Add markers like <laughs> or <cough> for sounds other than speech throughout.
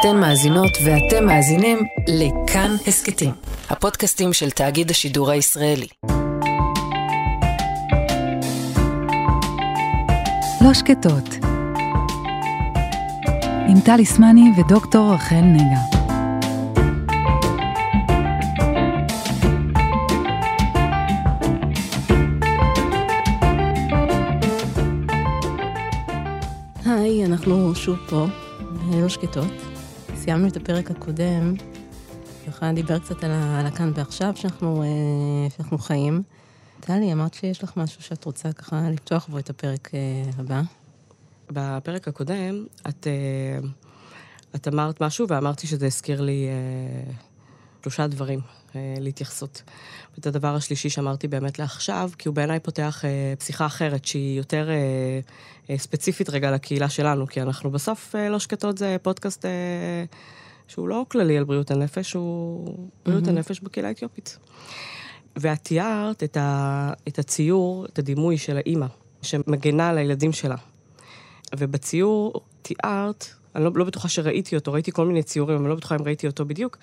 אתן מאזינות ואתם מאזינים לכאן הסכתים, הפודקאסטים של תאגיד השידור הישראלי. לא שקטות, עם טלי סמני ודוקטור רחל נגה. היי, אנחנו שוב פה, לא שקטות. סיימנו את הפרק הקודם, ככה דיבר קצת על, על הכאן ועכשיו שאנחנו, אה, שאנחנו חיים. טלי, אמרת שיש לך משהו שאת רוצה ככה לפתוח בו את הפרק אה, הבא. בפרק הקודם, את, אה, את אמרת משהו ואמרתי שזה הזכיר לי שלושה דברים אה, להתייחסות. ואת הדבר השלישי שאמרתי באמת לעכשיו, כי הוא בעיניי פותח אה, פסיכה אחרת, שהיא יותר אה, אה, ספציפית רגע לקהילה שלנו, כי אנחנו בסוף אה, לא שקטות זה פודקאסט אה, שהוא לא כללי על בריאות הנפש, הוא בריאות מהמם. הנפש בקהילה האתיופית. ואת תיארת את, ה, את הציור, את הדימוי של האימא, שמגנה על הילדים שלה. ובציור תיארת, אני לא, לא בטוחה שראיתי אותו, ראיתי כל מיני ציורים, אני לא בטוחה אם ראיתי אותו בדיוק,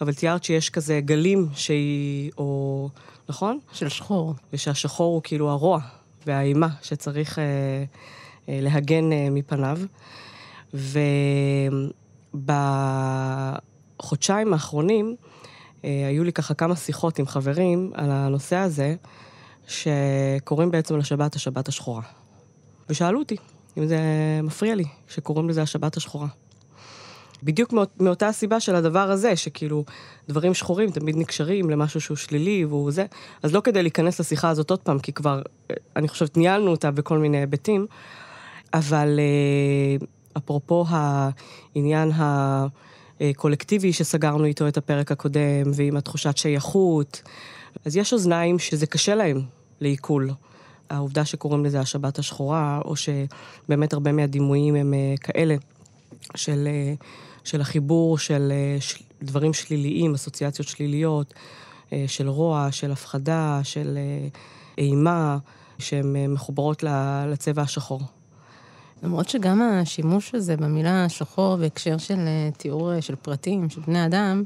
אבל תיארת שיש כזה גלים שהיא, או, נכון? של שחור. ושהשחור הוא כאילו הרוע והאימה שצריך אה, אה, להגן אה, מפניו. ובחודשיים האחרונים אה, היו לי ככה כמה שיחות עם חברים על הנושא הזה, שקוראים בעצם לשבת השבת השחורה. ושאלו אותי אם זה מפריע לי שקוראים לזה השבת השחורה. בדיוק מאות, מאותה הסיבה של הדבר הזה, שכאילו דברים שחורים תמיד נקשרים למשהו שהוא שלילי והוא זה. אז לא כדי להיכנס לשיחה הזאת עוד פעם, כי כבר, אה, אני חושבת, ניהלנו אותה בכל מיני היבטים, אבל אה, אפרופו העניין הקולקטיבי שסגרנו איתו את הפרק הקודם, ועם התחושת שייכות, אז יש אוזניים שזה קשה להם לעיכול. העובדה שקוראים לזה השבת השחורה, או שבאמת הרבה מהדימויים הם אה, כאלה, של, אה, של החיבור של אה, של דברים שליליים, אסוציאציות שליליות, של רוע, של הפחדה, של אימה, שהן מחוברות לצבע השחור. למרות שגם השימוש הזה במילה שחור בהקשר של תיאור של פרטים, של בני אדם,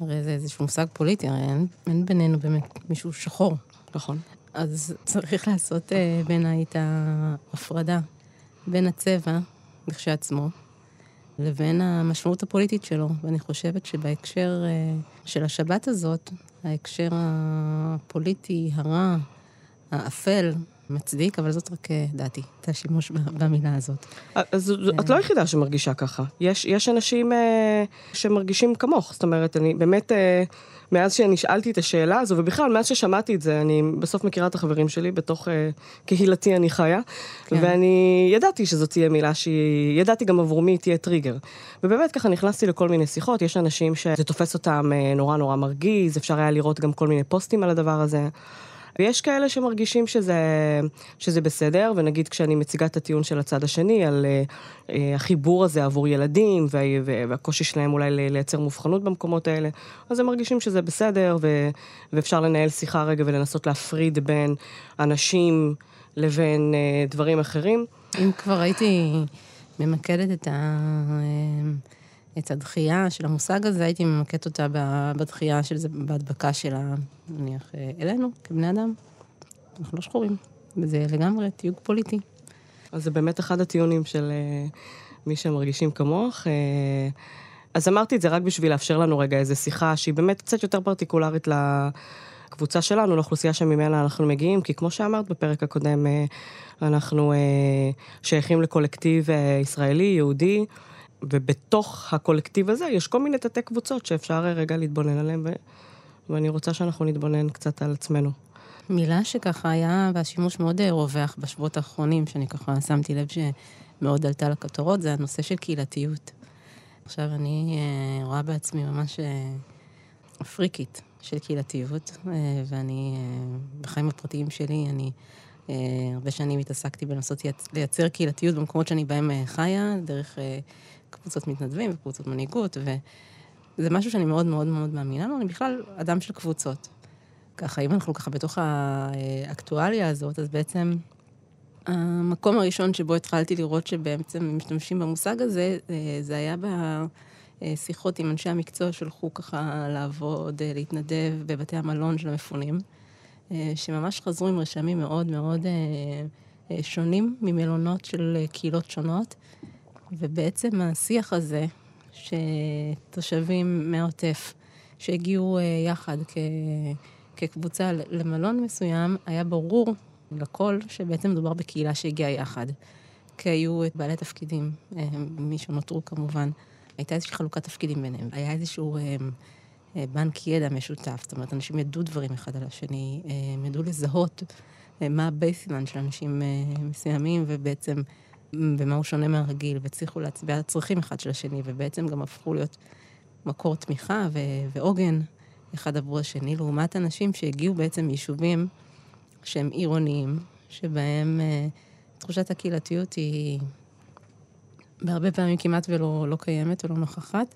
הרי זה איזשהו מושג פוליטי, הרי אין, אין בינינו באמת מישהו שחור. נכון. אז צריך לעשות אה, בעיניי את ההפרדה בין הצבע כשעצמו לבין המשמעות הפוליטית שלו. ואני חושבת שבהקשר אה, של השבת הזאת, ההקשר הפוליטי, הרע, האפל, מצדיק, אבל זאת רק אה, דעתי, את השימוש במילה הזאת. אז את לא היחידה שמרגישה ככה. יש, יש אנשים אה, שמרגישים כמוך. זאת אומרת, אני באמת, אה, מאז שנשאלתי את השאלה הזו, ובכלל, מאז ששמעתי את זה, אני בסוף מכירה את החברים שלי, בתוך אה, קהילתי אני חיה, כן. ואני ידעתי שזאת תהיה מילה שהיא, ידעתי גם עבור מי תהיה טריגר. ובאמת ככה נכנסתי לכל מיני שיחות, יש אנשים שזה תופס אותם אה, נורא נורא מרגיז, אפשר היה לראות גם כל מיני פוסטים על הדבר הזה. ויש כאלה שמרגישים שזה, שזה בסדר, ונגיד כשאני מציגה את הטיעון של הצד השני על uh, uh, החיבור הזה עבור ילדים, וה, וה, והקושי שלהם אולי לייצר מובחנות במקומות האלה, אז הם מרגישים שזה בסדר, ו, ואפשר לנהל שיחה רגע ולנסות להפריד בין אנשים לבין uh, דברים אחרים. אם כבר הייתי ממקדת את, ה... את הדחייה של המושג הזה, הייתי ממקדת אותה בדחייה של זה, בהדבקה שלה, נניח, אה, אלינו, כבני אדם. אנחנו לא שחורים, וזה לגמרי תיוג פוליטי. אז זה באמת אחד הטיעונים של uh, מי שמרגישים כמוך. Uh, אז אמרתי את זה רק בשביל לאפשר לנו רגע איזו שיחה שהיא באמת קצת יותר פרטיקולרית לקבוצה שלנו, לאוכלוסייה שממנה אנחנו מגיעים, כי כמו שאמרת בפרק הקודם, אנחנו שייכים לקולקטיב ישראלי, יהודי, ובתוך הקולקטיב הזה יש כל מיני תתי קבוצות שאפשר uh, רגע להתבונן עליהן, ו... ואני רוצה שאנחנו נתבונן קצת על עצמנו. מילה שככה היה, והשימוש מאוד אה, רווח בשבועות האחרונים, שאני ככה שמתי לב שמאוד עלתה לכותרות, זה הנושא של קהילתיות. עכשיו, אני אה, רואה בעצמי ממש אה, פריקית של קהילתיות, אה, ואני, אה, בחיים הפרטיים שלי, אני אה, הרבה שנים התעסקתי בלנסות לייצ- לייצר קהילתיות במקומות שאני בהם אה, חיה, דרך אה, קבוצות מתנדבים וקבוצות מנהיגות, וזה משהו שאני מאוד מאוד מאוד מאמינה לו, אני בכלל אדם של קבוצות. ככה, אם אנחנו ככה בתוך האקטואליה הזאת, אז בעצם המקום הראשון שבו התחלתי לראות שבעצם משתמשים במושג הזה, אה, זה היה אה, שיחות עם אנשי המקצוע שהלכו ככה לעבוד, אה, להתנדב בבתי המלון של המפונים, אה, שממש חזרו עם רשמים מאוד מאוד שונים ממלונות של קהילות שונות, ובעצם השיח הזה, שתושבים מהעוטף, שהגיעו יחד כ... כקבוצה למלון מסוים, היה ברור לכל שבעצם מדובר בקהילה שהגיעה יחד. כי היו את בעלי תפקידים, מי שנותרו כמובן. הייתה איזושהי חלוקת תפקידים ביניהם. היה איזשהו אה, אה, בנק ידע משותף, זאת אומרת, אנשים ידעו דברים אחד על השני, אה, הם ידעו לזהות אה, מה ה baseline של אנשים אה, מסוימים, ובעצם במה הוא שונה מהרגיל, והצליחו להצביע על הצרכים אחד של השני, ובעצם גם הפכו להיות מקור תמיכה ו- ועוגן אחד עבור השני, לעומת אנשים שהגיעו בעצם מיישובים שהם עירוניים, שבהם אה, תחושת הקהילתיות היא... בהרבה פעמים כמעט ולא לא קיימת ולא נוכחת.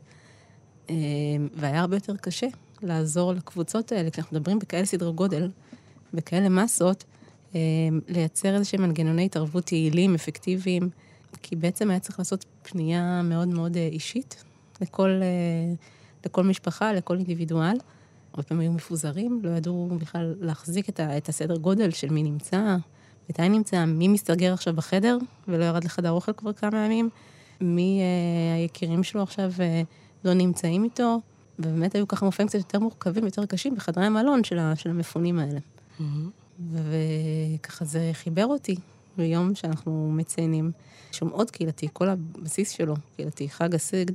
אה, והיה הרבה יותר קשה לעזור לקבוצות האלה, כשאנחנו מדברים בכאלה סדרי גודל, בכאלה מסות, לייצר איזה שהם מנגנוני התערבות יעילים, אפקטיביים, כי בעצם היה צריך לעשות פנייה מאוד מאוד אה, אישית לכל, לכל משפחה, לכל אינדיבידואל. הרבה פעמים היו מפוזרים, לא ידעו בכלל להחזיק את הסדר גודל של מי נמצא, מתי נמצא, מי מסתגר עכשיו בחדר ולא ירד לחדר אוכל כבר כמה ימים. מי אה, היקירים שלו עכשיו אה, לא נמצאים איתו, ובאמת היו ככה מופעים קצת יותר מורכבים, יותר קשים בחדרי המלון של, של המפונים האלה. Mm-hmm. וככה זה חיבר אותי ביום שאנחנו מציינים. עוד קהילתי, כל הבסיס שלו קהילתי, חג הסיגד,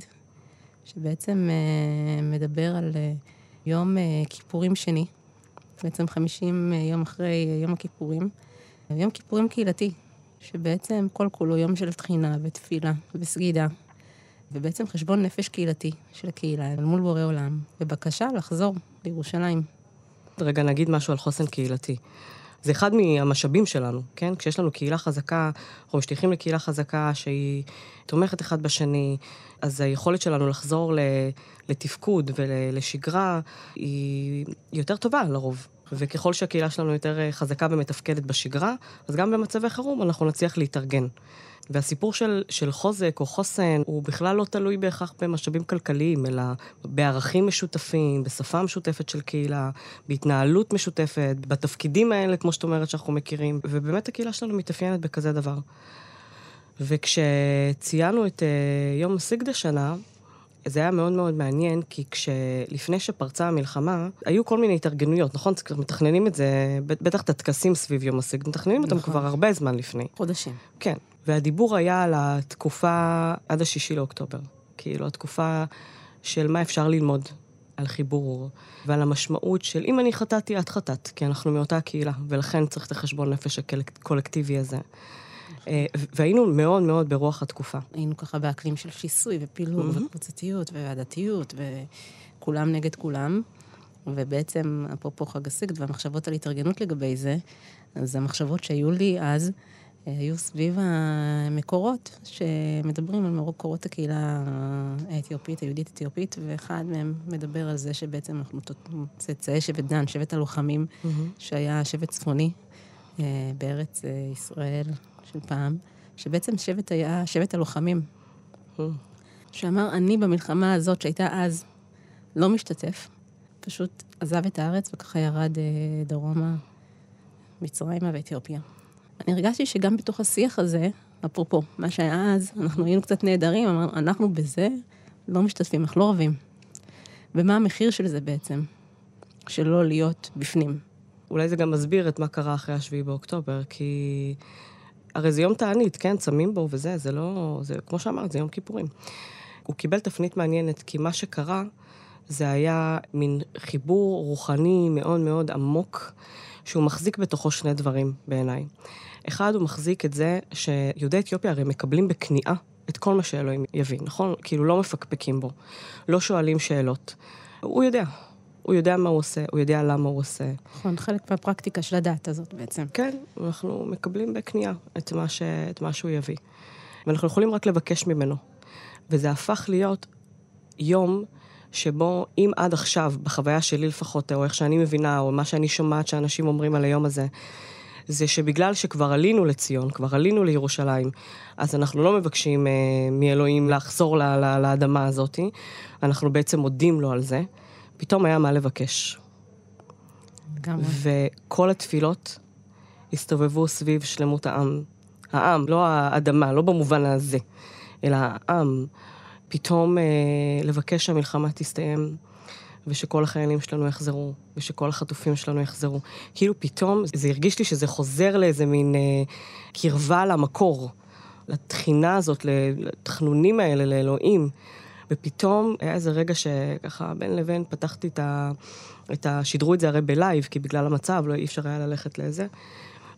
שבעצם אה, מדבר על אה, יום אה, כיפורים שני, בעצם 50 אה, יום אחרי יום הכיפורים. יום כיפורים קהילתי, שבעצם כל כולו יום של תחינה ותפילה וסגידה, ובעצם חשבון נפש קהילתי של הקהילה אל מול בורא עולם, ובקשה לחזור לירושלים. רגע, נגיד משהו על חוסן קהילתי. זה אחד מהמשאבים שלנו, כן? כשיש לנו קהילה חזקה, אנחנו משתייכים לקהילה חזקה שהיא תומכת אחד בשני, אז היכולת שלנו לחזור לתפקוד ולשגרה היא יותר טובה לרוב. וככל שהקהילה שלנו יותר אה, חזקה ומתפקדת בשגרה, אז גם במצבי חירום אנחנו נצליח להתארגן. והסיפור של, של חוזק או חוסן הוא בכלל לא תלוי בהכרח במשאבים כלכליים, אלא בערכים משותפים, בשפה משותפת של קהילה, בהתנהלות משותפת, בתפקידים האלה, כמו שאת אומרת, שאנחנו מכירים, ובאמת הקהילה שלנו מתאפיינת בכזה דבר. וכשציינו את uh, יום הסיגד השנה, זה היה מאוד מאוד מעניין, כי כשלפני שפרצה המלחמה, היו כל מיני התארגנויות, נכון? מתכננים את זה, בטח את הטקסים סביב יום הסיגד, מתכננים נכון. אותם כבר הרבה זמן לפני. חודשים. כן. והדיבור היה על התקופה עד השישי לאוקטובר. כאילו, התקופה של מה אפשר ללמוד על חיבור, ועל המשמעות של אם אני חטאתי, את חטאת, כי אנחנו מאותה קהילה, ולכן צריך את החשבון נפש הקולקטיבי הזה. אה, והיינו מאוד מאוד ברוח התקופה. היינו ככה באקלים של שיסוי ופילוג mm-hmm. וקבוצתיות ועדתיות וכולם נגד כולם. ובעצם, אפרופו חג הסיגד והמחשבות על התארגנות לגבי זה, אז המחשבות שהיו לי אז, אה, היו סביב המקורות שמדברים על מקורות הקהילה האתיופית, היהודית-אתיופית, ואחד מהם מדבר על זה שבעצם אנחנו צאצאי שבט דן, שבט הלוחמים, mm-hmm. שהיה שבט צפוני אה, בארץ ישראל של פעם, שבעצם שבט היה שבט הלוחמים, שאמר, אני במלחמה הזאת, שהייתה אז, לא משתתף, פשוט עזב את הארץ וככה ירד אה, דרומה, מצרימה ואתיופיה. אני הרגשתי שגם בתוך השיח הזה, אפרופו מה שהיה אז, אנחנו היינו קצת נהדרים, אמרנו, אנחנו בזה לא משתתפים, אנחנו לא רבים. ומה המחיר של זה בעצם? של לא להיות בפנים. אולי זה גם מסביר את מה קרה אחרי השביעי באוקטובר, כי הרי זה יום תענית, כן? צמים בו וזה, זה לא... זה, כמו שאמרת, זה יום כיפורים. הוא קיבל תפנית מעניינת, כי מה שקרה, זה היה מין חיבור רוחני מאוד מאוד עמוק, שהוא מחזיק בתוכו שני דברים בעיניי. אחד, הוא מחזיק את זה שיהודי אתיופיה הרי מקבלים בכניעה את כל מה שאלוהים יבין, נכון? כאילו לא מפקפקים בו, לא שואלים שאלות. הוא יודע, הוא יודע מה הוא עושה, הוא יודע למה הוא עושה. נכון, חלק מהפרקטיקה של הדת הזאת בעצם. כן, אנחנו מקבלים בקנייה את מה, ש... את מה שהוא יביא. ואנחנו יכולים רק לבקש ממנו. וזה הפך להיות יום שבו אם עד עכשיו, בחוויה שלי לפחות, או איך שאני מבינה, או מה שאני שומעת שאנשים אומרים על היום הזה, זה שבגלל שכבר עלינו לציון, כבר עלינו לירושלים, אז אנחנו לא מבקשים אה, מאלוהים לחזור ל- ל- לאדמה הזאת, אנחנו בעצם מודים לו על זה. פתאום היה מה לבקש. לגמרי. וכל התפילות הסתובבו סביב שלמות העם. העם, לא האדמה, לא במובן הזה, אלא העם. פתאום אה, לבקש שהמלחמה תסתיים, ושכל החיילים שלנו יחזרו, ושכל החטופים שלנו יחזרו. כאילו פתאום, זה הרגיש לי שזה חוזר לאיזה מין אה, קרבה למקור, לתחינה הזאת, לתחנונים האלה, לאלוהים. ופתאום היה איזה רגע שככה בין לבין פתחתי את ה... את ה... שידרו את זה הרי בלייב, כי בגלל המצב לא אי אפשר היה ללכת לזה.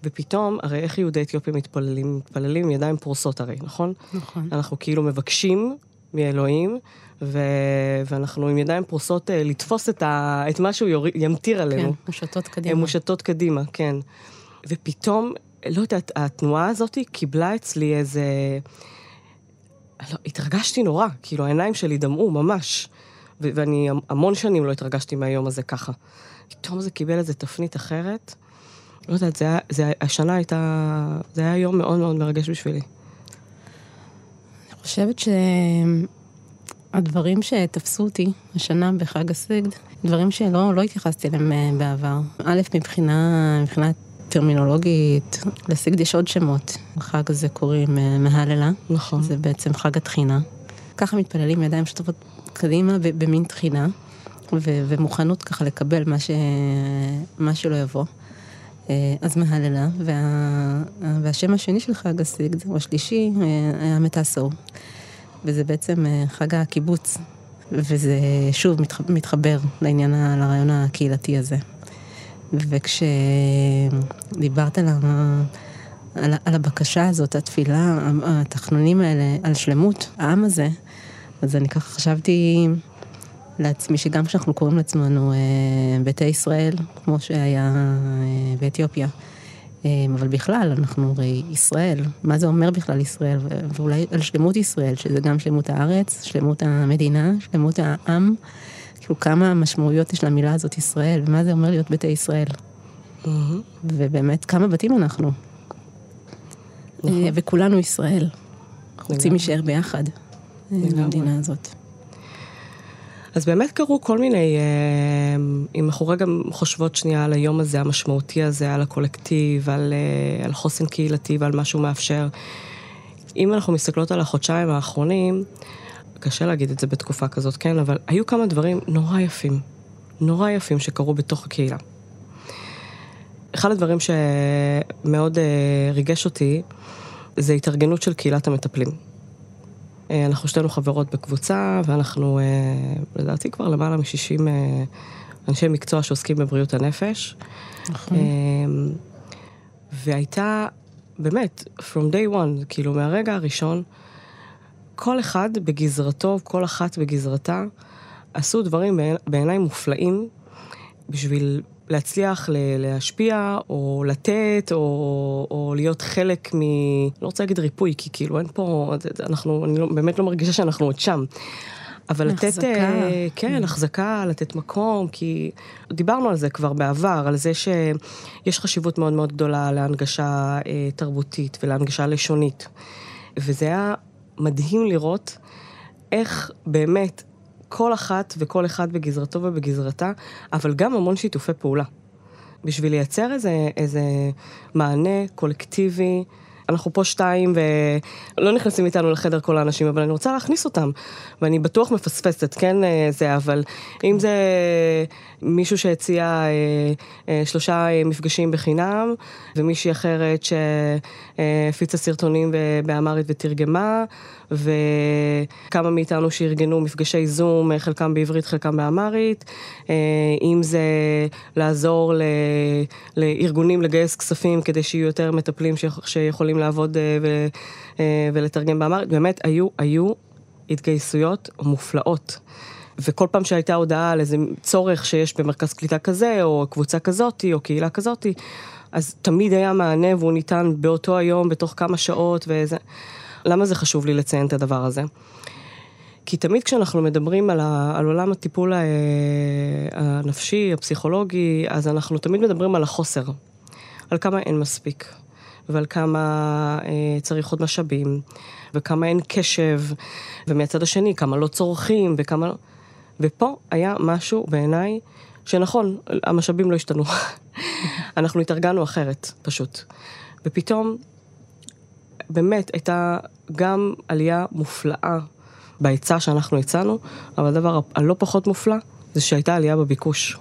ופתאום, הרי איך יהודי אתיופיה מתפללים? מתפללים עם ידיים פרוסות הרי, נכון? נכון. אנחנו כאילו מבקשים מאלוהים, ו... ואנחנו עם ידיים פרוסות אה, לתפוס את, ה... את מה שהוא יור... ימטיר כן, עלינו. מושטות הן קדימה. מושטות קדימה, כן. ופתאום, לא יודעת, התנועה הזאת קיבלה אצלי איזה... לא, התרגשתי נורא, כאילו העיניים שלי דמעו ממש. ו- ואני המון שנים לא התרגשתי מהיום הזה ככה. פתאום זה קיבל איזה תפנית אחרת. לא יודעת, זה היה, זה השנה הייתה, זה היה יום מאוד מאוד מרגש בשבילי. אני חושבת שהדברים שתפסו אותי השנה בחג הסיגד, דברים שלא לא התייחסתי אליהם אה, בעבר. א', מבחינה, מבחינה טרמינולוגית, לסיגד יש עוד שמות. לחג הזה קוראים אה, מהללה. נכון. זה בעצם חג התחינה. ככה מתפללים ידיים שטופות קדימה במין תחינה, ו- ומוכנות ככה לקבל מה, ש- מה שלא יבוא. אה, אז מהללה, וה- והשם השני של חג הסיגד, או השלישי, אה, היה מטאסו. וזה בעצם אה, חג הקיבוץ, וזה שוב מתח- מתחבר לעניין, לרעיון הקהילתי הזה. וכשדיברת על, ה... על, על הבקשה הזאת, התפילה, התחנונים האלה, על שלמות העם הזה, אז אני ככה חשבתי לעצמי שגם כשאנחנו קוראים לעצמנו אה, ביתי ישראל, כמו שהיה אה, באתיופיה, אה, אבל בכלל, אנחנו הרי ישראל, מה זה אומר בכלל ישראל? ואולי על שלמות ישראל, שזה גם שלמות הארץ, שלמות המדינה, שלמות העם, כאילו כמה משמעויות יש למילה הזאת ישראל, ומה זה אומר להיות ביתי ישראל. ובאמת, כמה בתים אנחנו. נכון. אה, וכולנו ישראל. רוצים. להישאר ביחד אה. במדינה הזאת. אז באמת קרו כל מיני, אה, אם אנחנו רגע חושבות שנייה על היום הזה, המשמעותי הזה, על הקולקטיב, על, על חוסן קהילתי ועל מה שהוא מאפשר. אם אנחנו מסתכלות על החודשיים האחרונים, קשה להגיד את זה בתקופה כזאת, כן, אבל היו כמה דברים נורא יפים, נורא יפים שקרו בתוך הקהילה. אחד הדברים שמאוד אה, ריגש אותי, זה התארגנות של קהילת המטפלים. אה, אנחנו שתינו חברות בקבוצה, ואנחנו, אה, לדעתי, כבר למעלה מ-60 אנשי מקצוע שעוסקים בבריאות הנפש. נכון. אה, והייתה, באמת, from day one, כאילו מהרגע הראשון, כל אחד בגזרתו, כל אחת בגזרתה, עשו דברים בעיני- בעיניי מופלאים בשביל להצליח ל- להשפיע, או לתת, או, או להיות חלק מ... לא רוצה להגיד ריפוי, כי כאילו אין פה... אנחנו, אני לא, באמת לא מרגישה שאנחנו עוד שם. אבל לתת... החזקה. אה, כן, החזקה, לתת מקום, כי דיברנו על זה כבר בעבר, על זה שיש חשיבות מאוד מאוד גדולה להנגשה אה, תרבותית ולהנגשה לשונית. וזה היה מדהים לראות איך באמת כל אחת וכל אחד בגזרתו ובגזרתה, אבל גם המון שיתופי פעולה. בשביל לייצר איזה, איזה מענה קולקטיבי. אנחנו פה שתיים ולא נכנסים איתנו לחדר כל האנשים, אבל אני רוצה להכניס אותם. ואני בטוח מפספסת, כן, אה, זה, אבל אם זה מישהו שהציע אה, אה, שלושה מפגשים בחינם, ומישהי אחרת שהפיצה סרטונים באמרית ותרגמה, וכמה מאיתנו שארגנו מפגשי זום, חלקם בעברית, חלקם באמרית, אה, אם זה לעזור ל- לארגונים לגייס כספים כדי שיהיו יותר מטפלים שיכ- שיכולים לעבוד אה, ו- אה, ולתרגם באמרית, באמת היו, היו התגייסויות מופלאות. וכל פעם שהייתה הודעה על איזה צורך שיש במרכז קליטה כזה, או קבוצה כזאתי, או קהילה כזאתי, אז תמיד היה מענה והוא ניתן באותו היום, בתוך כמה שעות, וזה... למה זה חשוב לי לציין את הדבר הזה? כי תמיד כשאנחנו מדברים על, ה, על עולם הטיפול ה- הנפשי, הפסיכולוגי, אז אנחנו תמיד מדברים על החוסר. על כמה אין מספיק, ועל כמה אה, צריך עוד משאבים, וכמה אין קשב, ומהצד השני, כמה לא צורכים, וכמה לא... ופה היה משהו בעיניי, שנכון, המשאבים לא השתנו. <laughs> אנחנו התארגנו אחרת, פשוט. ופתאום, באמת, הייתה גם עלייה מופלאה בהיצע שאנחנו הצענו, אבל הדבר הלא פחות מופלא, זה שהייתה עלייה בביקוש.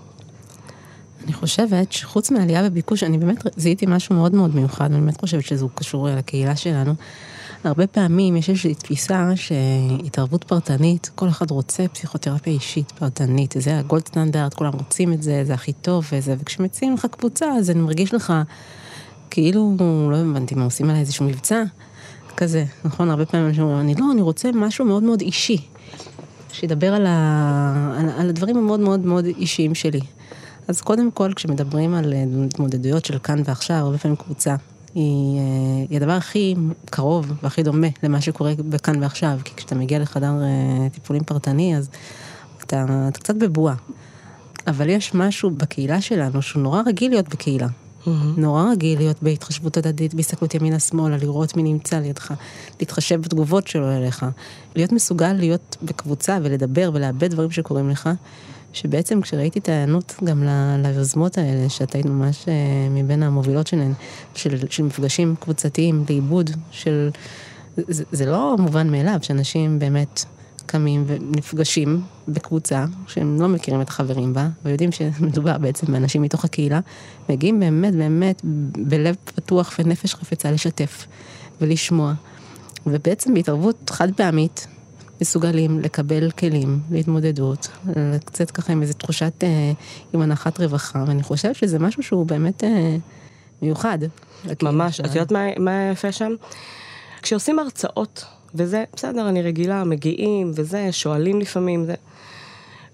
אני חושבת שחוץ מעלייה בביקוש, אני באמת זיהיתי משהו מאוד מאוד מיוחד, אני באמת חושבת שזה קשור לקהילה שלנו. הרבה פעמים יש איזושהי תפיסה שהתערבות פרטנית, כל אחד רוצה פסיכותרפיה אישית פרטנית, זה הגולד סטנדרט, כולם רוצים את זה, זה הכי טוב וזה, וכשמציעים לך קבוצה, אז אני מרגיש לך כאילו, לא הבנתי מה עושים עליי איזשהו מבצע, כזה, נכון? הרבה פעמים אנשים אומרים, אני לא, אני רוצה משהו מאוד מאוד אישי, שידבר על, ה... על, על הדברים המאוד מאוד מאוד אישיים שלי. אז קודם כל, כשמדברים על התמודדויות של כאן ועכשיו, הרבה פעמים קבוצה, היא, אה, היא הדבר הכי קרוב והכי דומה למה שקורה בכאן ועכשיו, כי כשאתה מגיע לחדר אה, טיפולים פרטני, אז אתה, אתה קצת בבועה. אבל יש משהו בקהילה שלנו שהוא נורא רגיל להיות בקהילה. Mm-hmm. נורא רגיל להיות בהתחשבות הדדית, בהסתכלות ימינה-שמאלה, לראות מי נמצא לידך, להתחשב בתגובות שלו אליך, להיות מסוגל להיות בקבוצה ולדבר ולאבד דברים שקורים לך, שבעצם כשראיתי את ההיענות גם ליוזמות האלה, שאת היית ממש אה, מבין המובילות שלהן, של, של מפגשים קבוצתיים לעיבוד, של... זה, זה לא מובן מאליו שאנשים באמת קמים ונפגשים בקבוצה, שהם לא מכירים את החברים בה, ויודעים שמדובר בעצם באנשים מתוך הקהילה, מגיעים באמת באמת בלב פתוח ונפש חפצה לשתף ולשמוע. ובעצם בהתערבות חד פעמית, מסוגלים לקבל כלים להתמודדות, קצת ככה עם איזו תחושת, אה, עם הנחת רווחה, ואני חושבת שזה משהו שהוא באמת אה, מיוחד. ממש, את יודעת מה, מה יפה שם? כשעושים הרצאות, וזה, בסדר, אני רגילה, מגיעים וזה, שואלים לפעמים, זה...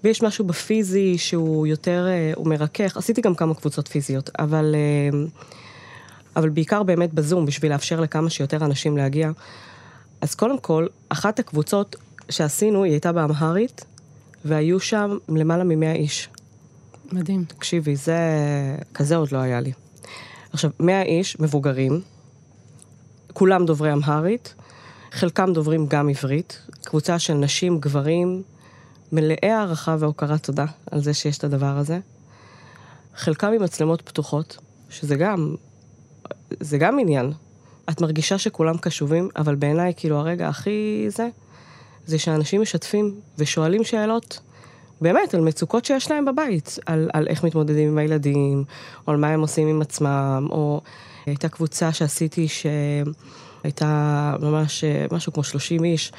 ויש משהו בפיזי שהוא יותר, אה, הוא מרכך, עשיתי גם כמה קבוצות פיזיות, אבל, אה, אבל בעיקר באמת בזום, בשביל לאפשר לכמה שיותר אנשים להגיע. אז קודם כל, אחת הקבוצות שעשינו, היא הייתה באמהרית, והיו שם למעלה ממאה איש. מדהים. תקשיבי, זה... כזה עוד לא היה לי. עכשיו, מאה איש, מבוגרים, כולם דוברי אמהרית, חלקם דוברים גם עברית, קבוצה של נשים, גברים, מלאי הערכה והוקרת תודה על זה שיש את הדבר הזה. חלקם עם מצלמות פתוחות, שזה גם, זה גם עניין. את מרגישה שכולם קשובים, אבל בעיניי, כאילו, הרגע הכי זה, זה שאנשים משתפים ושואלים שאלות, באמת, על מצוקות שיש להם בבית, על, על איך מתמודדים עם הילדים, או על מה הם עושים עם עצמם, או הייתה קבוצה שעשיתי שהייתה ממש משהו כמו 30 איש,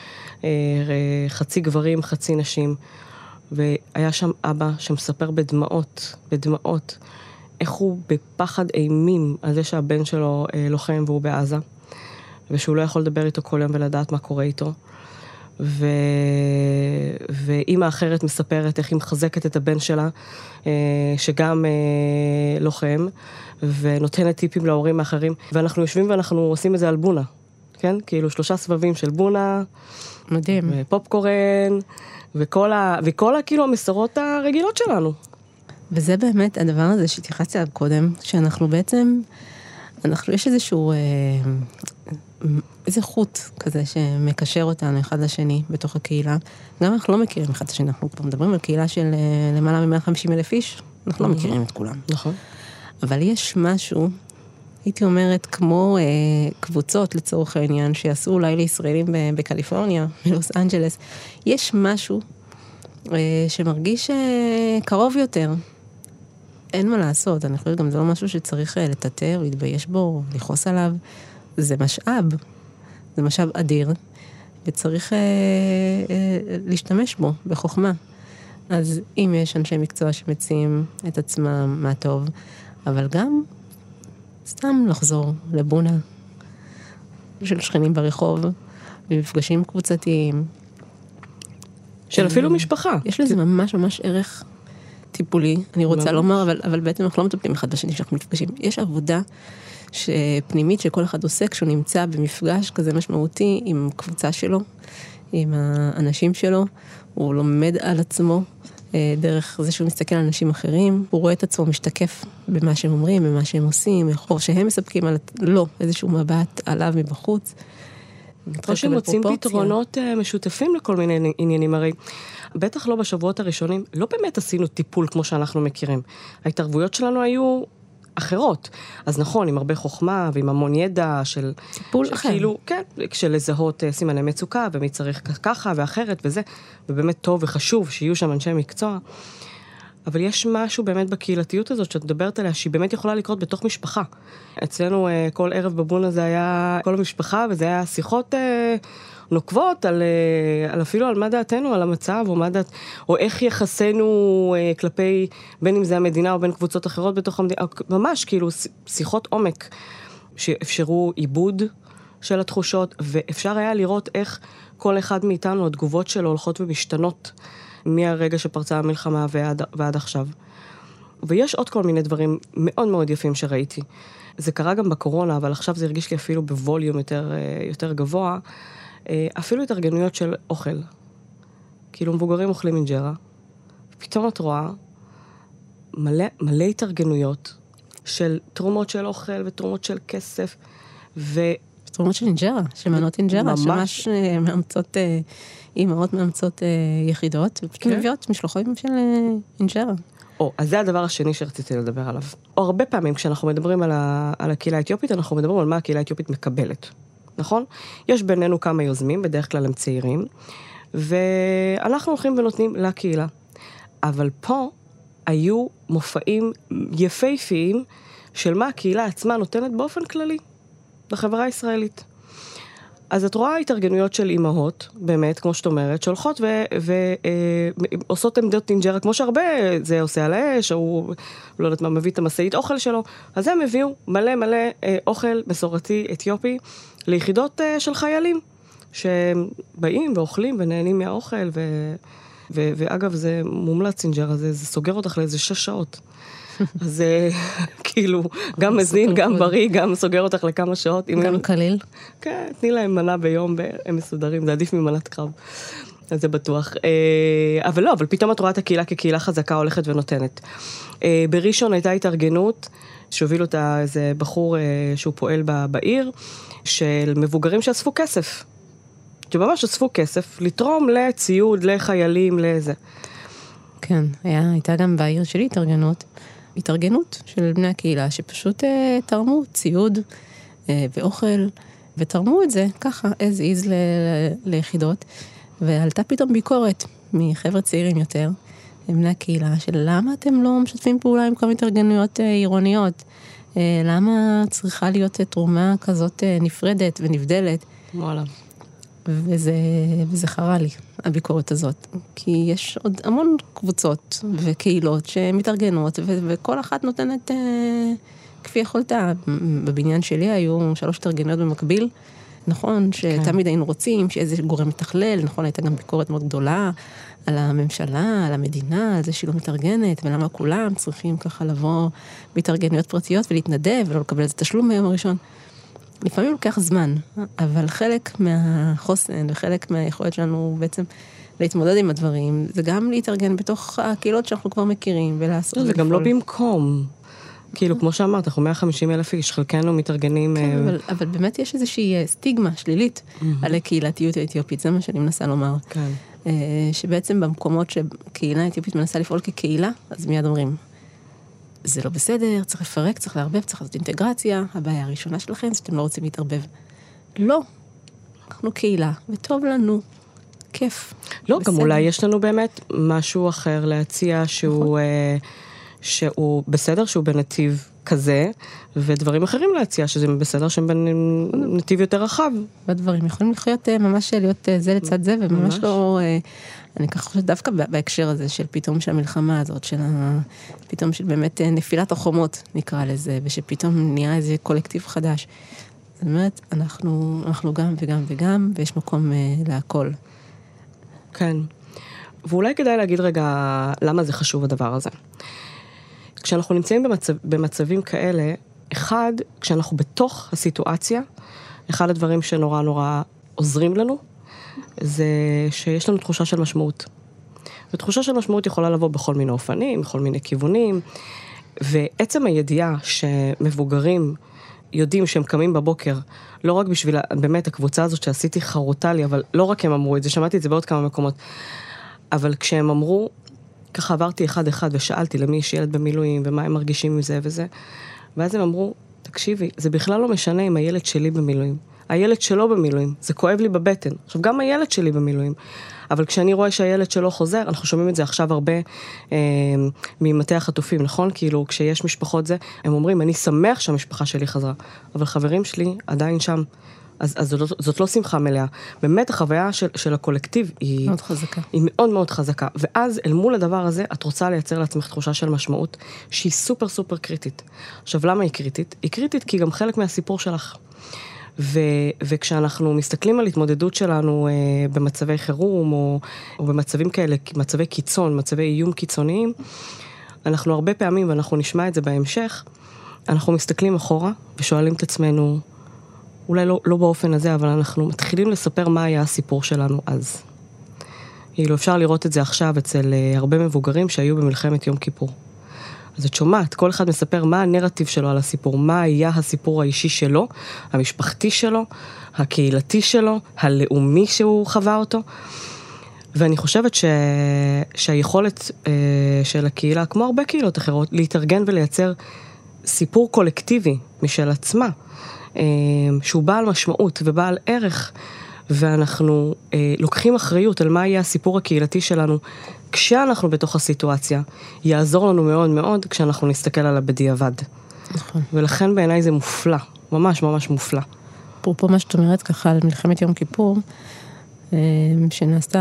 אה, חצי גברים, חצי נשים, והיה שם אבא שמספר בדמעות, בדמעות, איך הוא בפחד אימים על זה שהבן שלו אה, לוחם והוא בעזה, ושהוא לא יכול לדבר איתו כל יום ולדעת מה קורה איתו. ו... ואימא אחרת מספרת איך היא מחזקת את הבן שלה, אה, שגם אה, לוחם, ונותנת טיפים להורים האחרים, ואנחנו יושבים ואנחנו עושים את זה על בונה, כן? כאילו שלושה סבבים של בונה. מדהים. ופופקורן, וכל, ה... וכל ה... כאילו המסורות הרגילות שלנו. וזה באמת הדבר הזה שהתייחסתי עליו קודם, שאנחנו בעצם, אנחנו, יש איזשהו, אה, איזה חוט כזה שמקשר אותנו אחד לשני בתוך הקהילה. גם אנחנו לא מכירים אחד את השני, אנחנו כבר מדברים על קהילה של אה, למעלה מ-150 אלף איש, אנחנו לא מכירים את כולם. נכון. אבל יש משהו, הייתי אומרת, כמו אה, קבוצות לצורך העניין, שיעשו אולי לישראלים בקליפורניה, <laughs> בלוס אנג'לס, יש משהו אה, שמרגיש אה, קרוב יותר. אין מה לעשות, אני חושבת גם זה לא משהו שצריך אה, לטאטא להתבייש בו, לכעוס עליו. זה משאב, זה משאב אדיר, וצריך אה, אה, להשתמש בו בחוכמה. אז אם יש אנשי מקצוע שמציעים את עצמם, מה טוב, אבל גם סתם לחזור לבונה של שכנים ברחוב, במפגשים קבוצתיים. של אפילו משפחה. יש לזה ממש ממש ערך טיפולי, אני רוצה. לומר, אבל, אבל בעצם אנחנו לא מטפלים אחד בשני כשאנחנו נפגשים. יש עבודה פנימית שכל אחד עושה כשהוא נמצא במפגש כזה משמעותי עם קבוצה שלו, עם האנשים שלו, הוא לומד על עצמו, אה, דרך זה שהוא מסתכל על אנשים אחרים, הוא רואה את עצמו משתקף במה שהם אומרים, במה שהם עושים, או שהם מספקים על לא, איזשהו מבט עליו מבחוץ. או שהם מוצאים פתרונות אה, משותפים לכל מיני עניינים, הרי בטח לא בשבועות הראשונים, לא באמת עשינו טיפול כמו שאנחנו מכירים. ההתערבויות שלנו היו אחרות. אז נכון, עם הרבה חוכמה ועם המון ידע של... טיפול אחר. כאילו, כן, של לזהות אה, סימני מצוקה ומי צריך ככה ואחרת וזה, ובאמת טוב וחשוב שיהיו שם אנשי מקצוע. אבל יש משהו באמת בקהילתיות הזאת שאת מדברת עליה, שהיא באמת יכולה לקרות בתוך משפחה. אצלנו אה, כל ערב בבונה זה היה כל המשפחה, וזה היה שיחות אה, נוקבות על, אה, על אפילו על מה דעתנו, על המצב, או מה דעת, או איך יחסינו אה, כלפי, בין אם זה המדינה או בין קבוצות אחרות בתוך המדינה, ממש כאילו שיחות עומק, שאפשרו עיבוד של התחושות, ואפשר היה לראות איך כל אחד מאיתנו, התגובות שלו הולכות ומשתנות מהרגע שפרצה המלחמה ועד, ועד עכשיו. ויש עוד כל מיני דברים מאוד מאוד יפים שראיתי. זה קרה גם בקורונה, אבל עכשיו זה הרגיש לי אפילו בווליום יותר, אה, יותר גבוה. אה, אפילו התארגנויות של אוכל. כאילו מבוגרים אוכלים אינג'רה, פתאום את רואה מלא, מלא התארגנויות של תרומות של אוכל ותרומות של כסף, ו... תרומות של אינג'רה, של מנות אינג'רה, ממש שממש אה, מאמצות, אה, אימהות מאמצות יחידות, ופשוט כן. מביאות משלוחות של אינג'רה. או, אז זה הדבר השני שרציתי לדבר עליו. או הרבה פעמים כשאנחנו מדברים על, ה, על הקהילה האתיופית, אנחנו מדברים על מה הקהילה האתיופית מקבלת. נכון? יש בינינו כמה יוזמים, בדרך כלל הם צעירים, ואנחנו הולכים ונותנים לקהילה. אבל פה היו מופעים יפהפיים של מה הקהילה עצמה נותנת באופן כללי בחברה הישראלית. אז את רואה התארגנויות של אימהות, באמת, כמו שאת אומרת, שהולכות ועושות אה, עמדות אינג'רה, כמו שהרבה זה עושה על האש, או לא יודעת מה, מביא את המשאית אוכל שלו, אז הם הביאו מלא מלא אה, אוכל מסורתי אתיופי ליחידות אה, של חיילים, שבאים ואוכלים ונהנים מהאוכל, ו... ו... ואגב, זה מומלץ אינג'רה, זה, זה סוגר אותך לאיזה שש שעות. <laughs> אז <laughs> כאילו, גם מזין, גם בריא, גם סוגר אותך לכמה שעות. גם קליל? כן, תני להם מנה ביום והם מסודרים, זה עדיף ממנת קרב. אז זה בטוח. אה, אבל לא, אבל פתאום את רואה את הקהילה כקהילה חזקה הולכת ונותנת. אה, בראשון הייתה התארגנות, שהוביל אותה איזה בחור אה, שהוא פועל בעיר, של מבוגרים שאספו כסף. שממש אספו כסף לתרום לציוד, לחיילים, לזה. כן, היה, הייתה גם בעיר שלי התארגנות. התארגנות של בני הקהילה שפשוט אה, תרמו ציוד אה, ואוכל, ותרמו את זה ככה, as is ל, ליחידות, ועלתה פתאום ביקורת מחבר'ה צעירים יותר, בני הקהילה, של למה אתם לא משתפים פעולה עם כל מיני התארגנויות אה, עירוניות? אה, למה צריכה להיות תרומה כזאת אה, נפרדת ונבדלת? וואלה. וזה, וזה חרה לי, הביקורת הזאת. כי יש עוד המון קבוצות וקהילות שמתארגנות, ו- וכל אחת נותנת אה, כפי יכולתה. בבניין שלי היו שלוש התארגנויות במקביל. נכון, שתמיד כן. היינו רוצים שיהיה איזה גורם מתכלל, נכון, הייתה גם ביקורת מאוד גדולה על הממשלה, על המדינה, על זה שהיא לא מתארגנת, ולמה כולם צריכים ככה לבוא בהתארגנויות פרטיות ולהתנדב ולא לקבל איזה תשלום ביום הראשון. לפעמים לוקח זמן, אבל חלק מהחוסן וחלק מהיכולת שלנו בעצם להתמודד עם הדברים, זה גם להתארגן בתוך הקהילות שאנחנו כבר מכירים ולעשות. לא, זה גם לא במקום. כאילו, כמו שאמרת, אנחנו 150 אלף איש, חלקנו מתארגנים... כן, אה, אבל, אבל באמת יש איזושהי אה, סטיגמה שלילית על הקהילתיות האתיופית, זה מה שאני מנסה לומר. כן. אה, שבעצם במקומות שקהילה אתיופית מנסה לפעול כקהילה, אז מיד אומרים, זה לא בסדר, צריך לפרק, צריך לערבב, צריך לעשות אינטגרציה, הבעיה הראשונה שלכם זה שאתם לא רוצים להתערבב. לא, אנחנו קהילה, וטוב לנו, כיף. לא, בסדר. גם אולי יש לנו באמת משהו אחר להציע שהוא, נכון. שהוא בסדר, שהוא בנתיב כזה, ודברים אחרים להציע, שזה בסדר שהם בנתיב יותר רחב. והדברים יכולים לחיות אה, ממש להיות אה, זה לצד זה, וממש ממש. לא... אה, אני ככה חושבת דווקא בהקשר הזה של פתאום של המלחמה הזאת, של ה... פתאום של באמת נפילת החומות, נקרא לזה, ושפתאום נהיה איזה קולקטיב חדש. זאת אומרת, אנחנו, אנחנו גם וגם וגם, ויש מקום uh, להכל. כן. ואולי כדאי להגיד רגע למה זה חשוב הדבר הזה. כשאנחנו נמצאים במצב, במצבים כאלה, אחד, כשאנחנו בתוך הסיטואציה, אחד הדברים שנורא נורא עוזרים לנו, זה שיש לנו תחושה של משמעות. ותחושה של משמעות יכולה לבוא בכל מיני אופנים, בכל מיני כיוונים, ועצם הידיעה שמבוגרים יודעים שהם קמים בבוקר, לא רק בשביל, באמת, הקבוצה הזאת שעשיתי חרוטה לי, אבל לא רק הם אמרו את זה, שמעתי את זה בעוד כמה מקומות, אבל כשהם אמרו, ככה עברתי אחד-אחד ושאלתי למי יש ילד במילואים, ומה הם מרגישים עם זה וזה, ואז הם אמרו, תקשיבי, זה בכלל לא משנה אם הילד שלי במילואים. הילד שלו במילואים, זה כואב לי בבטן. עכשיו, גם הילד שלי במילואים. אבל כשאני רואה שהילד שלו חוזר, אנחנו שומעים את זה עכשיו הרבה אה, ממטה החטופים, נכון? כאילו, כשיש משפחות זה, הם אומרים, אני שמח שהמשפחה שלי חזרה, אבל חברים שלי עדיין שם. אז, אז זאת, זאת לא שמחה מלאה. באמת החוויה של, של הקולקטיב היא... מאוד חזקה. היא מאוד מאוד חזקה. ואז אל מול הדבר הזה, את רוצה לייצר לעצמך תחושה של משמעות שהיא סופר סופר קריטית. עכשיו, למה היא קריטית? היא קריטית כי היא גם חלק מהסיפור שלך. ו, וכשאנחנו מסתכלים על התמודדות שלנו אה, במצבי חירום, או, או במצבים כאלה, מצבי קיצון, מצבי איום קיצוניים, אנחנו הרבה פעמים, ואנחנו נשמע את זה בהמשך, אנחנו מסתכלים אחורה ושואלים את עצמנו, אולי לא, לא באופן הזה, אבל אנחנו מתחילים לספר מה היה הסיפור שלנו אז. כאילו, אפשר לראות את זה עכשיו אצל אה, הרבה מבוגרים שהיו במלחמת יום כיפור. אז את שומעת, כל אחד מספר מה הנרטיב שלו על הסיפור, מה היה הסיפור האישי שלו, המשפחתי שלו, הקהילתי שלו, הלאומי שהוא חווה אותו. ואני חושבת ש... שהיכולת אה, של הקהילה, כמו הרבה קהילות אחרות, להתארגן ולייצר סיפור קולקטיבי משל עצמה, שהוא בעל משמעות ובעל ערך, ואנחנו אה, לוקחים אחריות על מה יהיה הסיפור הקהילתי שלנו כשאנחנו בתוך הסיטואציה, יעזור לנו מאוד מאוד כשאנחנו נסתכל עליו בדיעבד. נכון. ולכן בעיניי זה מופלא, ממש ממש מופלא. אפרופו מה שאת אומרת ככה על מלחמת יום כיפור, אה, שנעשתה,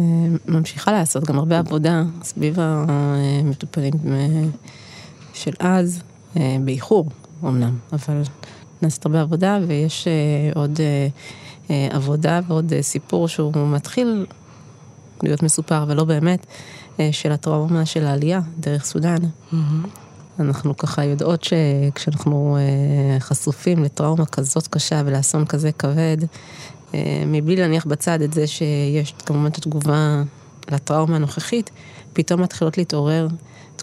אה, ממשיכה לעשות גם הרבה עבודה סביב המטופלים אה, של אז, באיחור אמנם, אבל נעשית הרבה עבודה ויש עוד עבודה ועוד סיפור שהוא מתחיל להיות מסופר ולא באמת, של הטראומה של העלייה דרך סודאן. Mm-hmm. אנחנו ככה יודעות שכשאנחנו חשופים לטראומה כזאת קשה ולאסון כזה כבד, מבלי להניח בצד את זה שיש כמובן את התגובה לטראומה הנוכחית, פתאום מתחילות להתעורר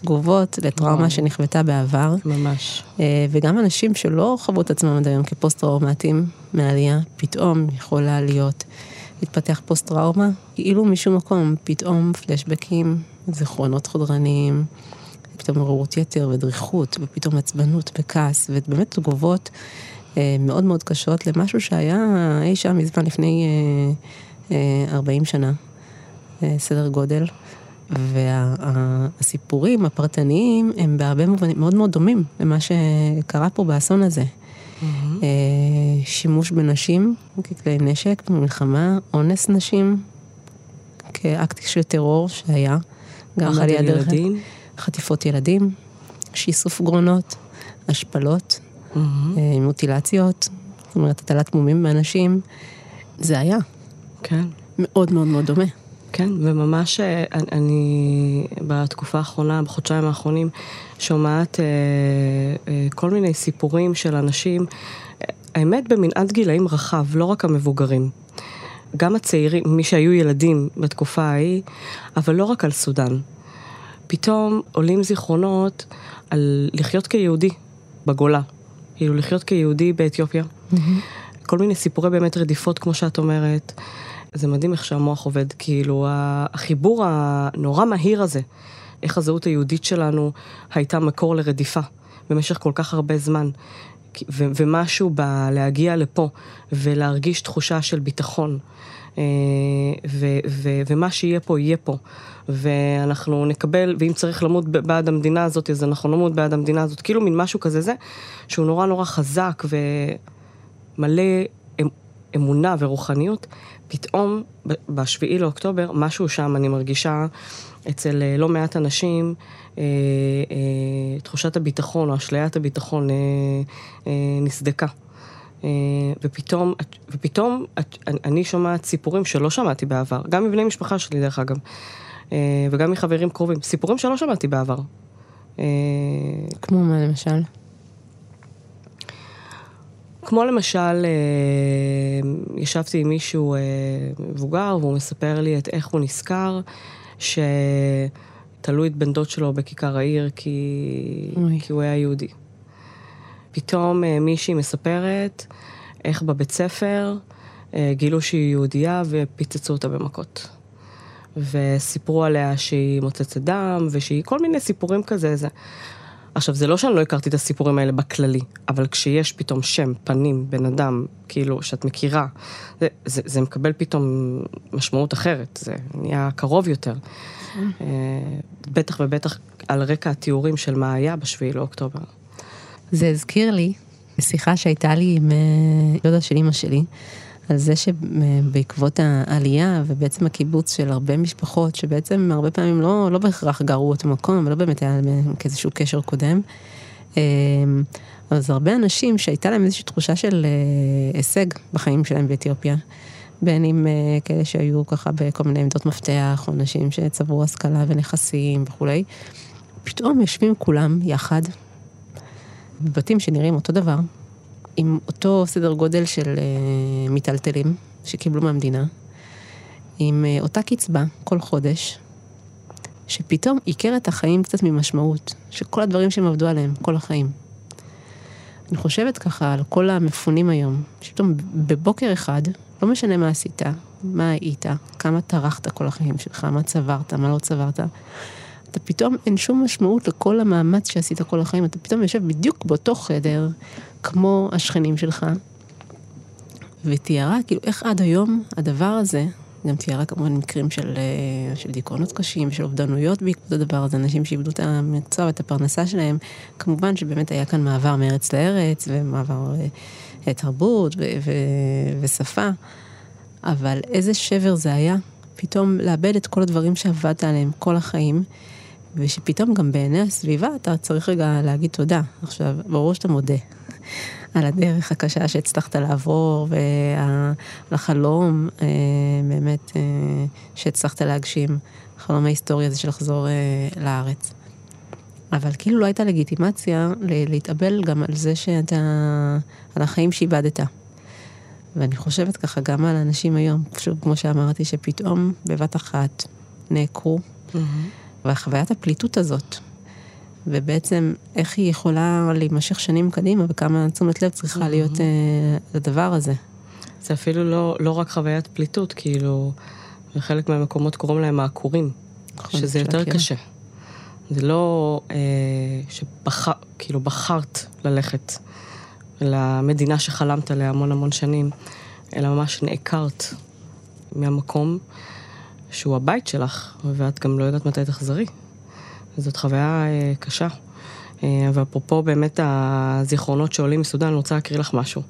תגובות לטראומה שנכוותה בעבר. ממש. וגם אנשים שלא חוו את עצמם עד היום כפוסט-טראומטיים מעלייה, פתאום יכולה להיות, להתפתח פוסט-טראומה, כאילו משום מקום, פתאום פלשבקים, זיכרונות חודרניים. פתאום עוררות יתר ודריכות, ופתאום עצבנות וכעס, ובאמת תגובות אה, מאוד מאוד קשות למשהו שהיה אי שם מזמן לפני אה, אה, 40 שנה, אה, סדר גודל. והסיפורים וה, הפרטניים הם בהרבה מובנים מאוד מאוד דומים למה שקרה פה באסון הזה. Mm-hmm. אה, שימוש בנשים ככלי נשק במלחמה, אונס נשים כאקט של טרור שהיה, גם על יד ילדים. חטיפות ילדים, שיסוף גרונות, השפלות, mm-hmm. מוטילציות, זאת אומרת, הטלת מומים באנשים, זה היה. כן. מאוד מאוד מאוד דומה. כן, וממש אה, אני בתקופה האחרונה, בחודשיים האחרונים, שומעת אה, אה, כל מיני סיפורים של אנשים, האמת במנעד גילאים רחב, לא רק המבוגרים. גם הצעירים, מי שהיו ילדים בתקופה ההיא, אבל לא רק על סודאן. פתאום עולים זיכרונות על לחיות כיהודי בגולה, כאילו לחיות כיהודי באתיופיה. Mm-hmm. כל מיני סיפורי באמת רדיפות, כמו שאת אומרת. זה מדהים איך שהמוח עובד, כאילו החיבור הנורא מהיר הזה, איך הזהות היהודית שלנו הייתה מקור לרדיפה במשך כל כך הרבה זמן. ו- ומשהו בלהגיע לפה ולהרגיש תחושה של ביטחון. ו- ו- ומה שיהיה פה, יהיה פה. ואנחנו נקבל, ואם צריך למות בעד המדינה הזאת, אז אנחנו נמות בעד המדינה הזאת. כאילו מין משהו כזה זה, שהוא נורא נורא חזק ומלא אמ, אמונה ורוחניות. פתאום, בשביעי לאוקטובר, משהו שם, אני מרגישה אצל אה, לא מעט אנשים, אה, אה, תחושת הביטחון או אשליית הביטחון אה, אה, נסדקה. אה, ופתאום, ופתאום אני שומעת סיפורים שלא שמעתי בעבר, גם מבני משפחה שלי דרך אגב, אה, וגם מחברים קרובים, סיפורים שלא שמעתי בעבר. כמו מה למשל? כמו למשל, אה, ישבתי עם מישהו אה, מבוגר והוא מספר לי את איך הוא נזכר, שתלו את בן דוד שלו בכיכר העיר כי, כי הוא היה יהודי. פתאום אה, מישהי מספרת איך בבית ספר גילו שהיא יהודייה ופיצצו אותה במכות. וסיפרו עליה שהיא מוצצת דם, ושהיא כל מיני סיפורים כזה. זה. עכשיו, זה לא שאני לא הכרתי את הסיפורים האלה בכללי, אבל כשיש פתאום שם, פנים, בן אדם, כאילו, שאת מכירה, זה, זה, זה מקבל פתאום משמעות אחרת, זה נהיה קרוב יותר. אה, בטח ובטח על רקע התיאורים של מה היה בשביעי לאוקטובר. זה הזכיר לי, בשיחה שהייתה לי עם אה, דודה של אימא שלי, על זה שבעקבות העלייה ובעצם הקיבוץ של הרבה משפחות, שבעצם הרבה פעמים לא, לא בהכרח גרו אותו מקום, ולא באמת היה להם איזשהו קשר קודם. אמ, אז הרבה אנשים שהייתה להם איזושהי תחושה של אה, הישג בחיים שלהם באתיופיה, בין אם אה, כאלה שהיו ככה בכל מיני עמדות מפתח, או אנשים שצברו השכלה ונכסים וכולי, פתאום יושבים כולם יחד, בבתים שנראים אותו דבר, עם אותו סדר גודל של uh, מיטלטלים שקיבלו מהמדינה, עם uh, אותה קצבה כל חודש, שפתאום עיקר את החיים קצת ממשמעות, שכל הדברים שהם עבדו עליהם כל החיים. אני חושבת ככה על כל המפונים היום, שפתאום בבוקר אחד, לא משנה מה עשית, מה היית, כמה טרחת כל החיים שלך, מה צברת, מה לא צברת, אתה פתאום, אין שום משמעות לכל המאמץ שעשית כל החיים, אתה פתאום יושב בדיוק באותו חדר, כמו השכנים שלך, ותיארה, כאילו, איך עד היום הדבר הזה, גם תיארה כמובן מקרים של, אה, של דיכאונות קשים, של אובדנויות בעקבות הדבר הזה, אנשים שאיבדו את המקצוע ואת הפרנסה שלהם. כמובן שבאמת היה כאן מעבר מארץ לארץ, ומעבר אה, תרבות ו- ו- ושפה, אבל איזה שבר זה היה, פתאום לאבד את כל הדברים שעבדת עליהם כל החיים. ושפתאום גם בעיני הסביבה אתה צריך רגע להגיד תודה. עכשיו, ברור שאתה מודה על הדרך הקשה שהצלחת לעבור ועל החלום אה, באמת אה, שהצלחת להגשים, חלום ההיסטורי הזה של לחזור אה, לארץ. אבל כאילו לא הייתה לגיטימציה להתאבל גם על זה שאתה, על החיים שאיבדת. ואני חושבת ככה גם על אנשים היום, שוב, כמו שאמרתי, שפתאום בבת אחת נעקרו. Mm-hmm. וחוויית הפליטות הזאת, ובעצם איך היא יכולה להימשך שנים קדימה, וכמה תשומת לב צריכה mm-hmm. להיות uh, לדבר הזה. זה אפילו לא, לא רק חוויית פליטות, כאילו, בחלק מהמקומות קוראים להם העקורים, נכון, שזה יותר להכיר. קשה. זה לא אה, שבחר, כאילו בחרת ללכת למדינה שחלמת עליה המון המון שנים, אלא ממש נעקרת מהמקום. שהוא הבית שלך, ואת גם לא יודעת מתי תחזרי. זאת חוויה אה, קשה. אה, ואפרופו באמת הזיכרונות שעולים מסודן, אני רוצה להקריא לך משהו.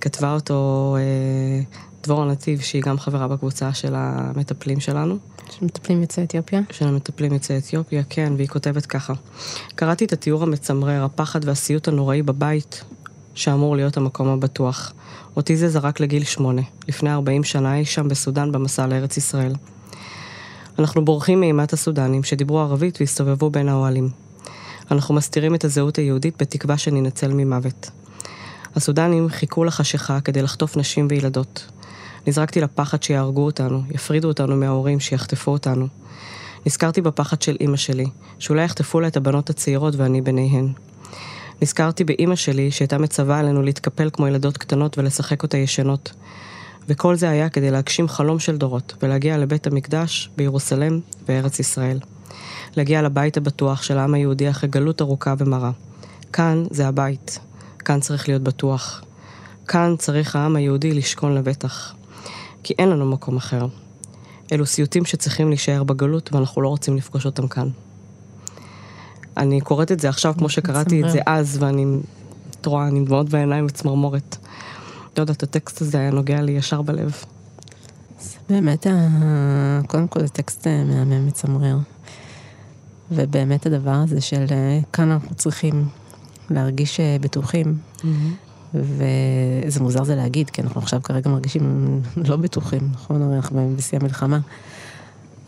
כתבה אותו אה, דבורה נתיב, שהיא גם חברה בקבוצה של המטפלים שלנו. של מטפלים יוצאי אתיופיה? של המטפלים יוצאי אתיופיה, כן, והיא כותבת ככה: קראתי את התיאור המצמרר, הפחד והסיוט הנוראי בבית, שאמור להיות המקום הבטוח. אותי זה זרק לגיל שמונה, לפני 40 שנה אי שם בסודאן במסע לארץ ישראל. אנחנו בורחים מאימת הסודנים שדיברו ערבית והסתובבו בין האוהלים. אנחנו מסתירים את הזהות היהודית בתקווה שננצל ממוות. הסודנים חיכו לחשיכה כדי לחטוף נשים וילדות. נזרקתי לפחד שיהרגו אותנו, יפרידו אותנו מההורים, שיחטפו אותנו. נזכרתי בפחד של אימא שלי, שאולי יחטפו לה את הבנות הצעירות ואני ביניהן. נזכרתי באימא שלי שהייתה מצווה עלינו להתקפל כמו ילדות קטנות ולשחק אותה ישנות. וכל זה היה כדי להגשים חלום של דורות ולהגיע לבית המקדש בירוסלם בארץ ישראל. להגיע לבית הבטוח של העם היהודי אחרי גלות ארוכה ומרה. כאן זה הבית, כאן צריך להיות בטוח. כאן צריך העם היהודי לשכון לבטח. כי אין לנו מקום אחר. אלו סיוטים שצריכים להישאר בגלות ואנחנו לא רוצים לפגוש אותם כאן. אני קוראת את זה עכשיו כמו שקראתי את זה אז, ואני, את רואה, אני עם דמעות בעיניים וצמרמורת. לא יודעת, הטקסט הזה היה נוגע לי ישר בלב. זה באמת, קודם כל זה טקסט אה, מהמם מצמרר. ובאמת הדבר הזה של אה, כאן אנחנו צריכים להרגיש אה, בטוחים. Mm-hmm. וזה מוזר זה להגיד, כי אנחנו עכשיו כרגע מרגישים <laughs> לא בטוחים, נכון? הרי אנחנו בשיא המלחמה.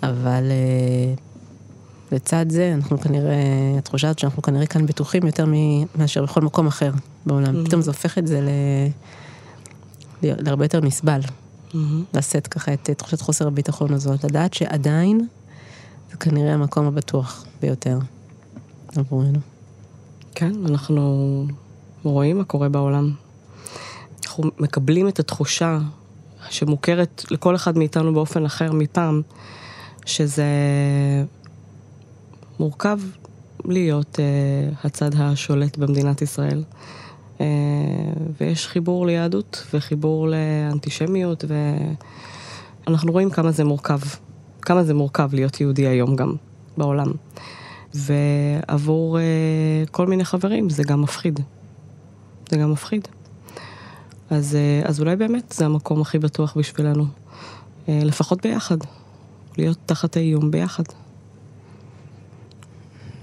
אבל לצד זה, אנחנו כנראה, התחושה הזאת שאנחנו כנראה כאן בטוחים יותר מאשר בכל מקום אחר בעולם. Mm-hmm. פתאום זה הופך את זה ל... להרבה יותר נסבל. Mm-hmm. לשאת ככה את תחושת חוסר הביטחון הזאת, לדעת שעדיין זה כנראה המקום הבטוח ביותר עבורנו. כן, אנחנו רואים מה קורה בעולם. אנחנו מקבלים את התחושה שמוכרת לכל אחד מאיתנו באופן אחר מפעם, שזה מורכב להיות uh, הצד השולט במדינת ישראל. Uh, ויש חיבור ליהדות וחיבור לאנטישמיות, ואנחנו רואים כמה זה מורכב, כמה זה מורכב להיות יהודי היום גם בעולם. ועבור uh, כל מיני חברים זה גם מפחיד. זה גם מפחיד. אז, uh, אז אולי באמת זה המקום הכי בטוח בשבילנו. לפחות ביחד. להיות תחת האיום ביחד.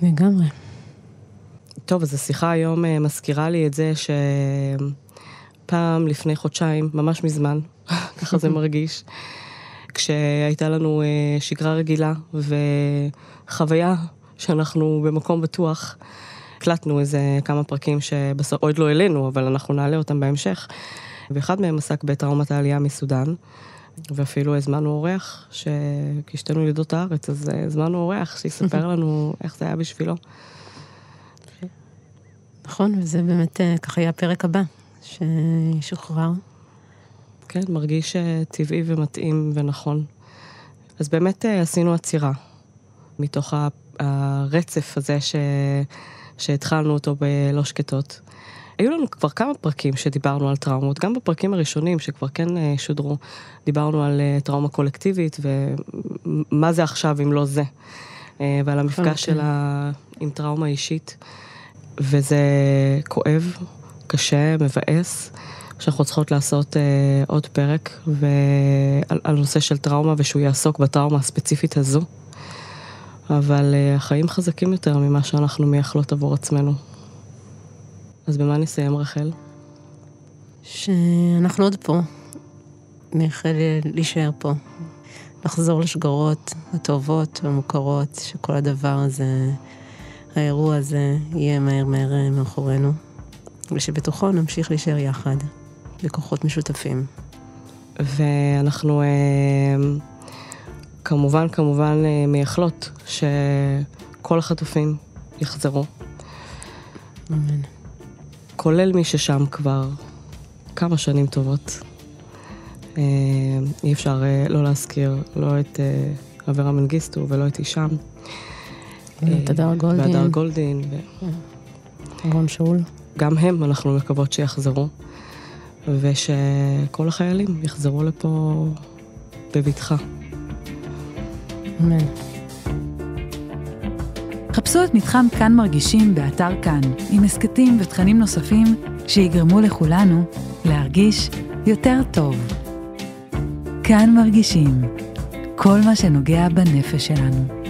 לגמרי. טוב, אז השיחה היום uh, מזכירה לי את זה שפעם לפני חודשיים, ממש מזמן, <laughs> ככה זה מרגיש, כשהייתה לנו uh, שגרה רגילה וחוויה שאנחנו במקום בטוח, הקלטנו איזה כמה פרקים שבסוף עוד לא העלינו, אבל אנחנו נעלה אותם בהמשך. ואחד מהם עסק בטראומת העלייה מסודאן, ואפילו הזמנו אורח, כי שתינו ילידות הארץ, אז הזמנו אורח שיספר <laughs> לנו איך זה היה בשבילו. נכון, וזה באמת אה, ככה יהיה הפרק הבא, שישוחרר. כן, מרגיש אה, טבעי ומתאים ונכון. אז באמת אה, עשינו עצירה מתוך הרצף הזה ש... שהתחלנו אותו בלא שקטות. היו לנו כבר כמה פרקים שדיברנו על טראומות, גם בפרקים הראשונים שכבר כן שודרו, דיברנו על טראומה קולקטיבית ומה זה עכשיו אם לא זה, ועל המפגש okay. אוקיי. שלה עם טראומה אישית, וזה כואב, קשה, מבאס. שאנחנו צריכות לעשות אה, עוד פרק ועל, על נושא של טראומה ושהוא יעסוק בטראומה הספציפית הזו. אבל uh, החיים חזקים יותר ממה שאנחנו מייחלות עבור עצמנו. אז במה נסיים, רחל? שאנחנו עוד פה. נייחל להישאר פה. לחזור לשגרות הטובות והמוכרות, שכל הדבר הזה, האירוע הזה, יהיה מהר מהר אה, מאחורינו. ושבתוכו נמשיך להישאר יחד, בכוחות משותפים. ואנחנו... אה... כמובן, כמובן אה, מייחלות שכל החטופים יחזרו. אמן. כולל מי ששם כבר כמה שנים טובות. אי אפשר לא להזכיר לא את אברה מנגיסטו ולא את הישאם. את הדר גולדין. והדר גולדין. רון שאול. גם הם, אנחנו מקוות שיחזרו, ושכל החיילים יחזרו לפה בבטחה. אמן. חפשו את מתחם כאן מרגישים באתר כאן, עם הסכתים ותכנים נוספים שיגרמו לכולנו להרגיש יותר טוב. כאן מרגישים כל מה שנוגע בנפש שלנו.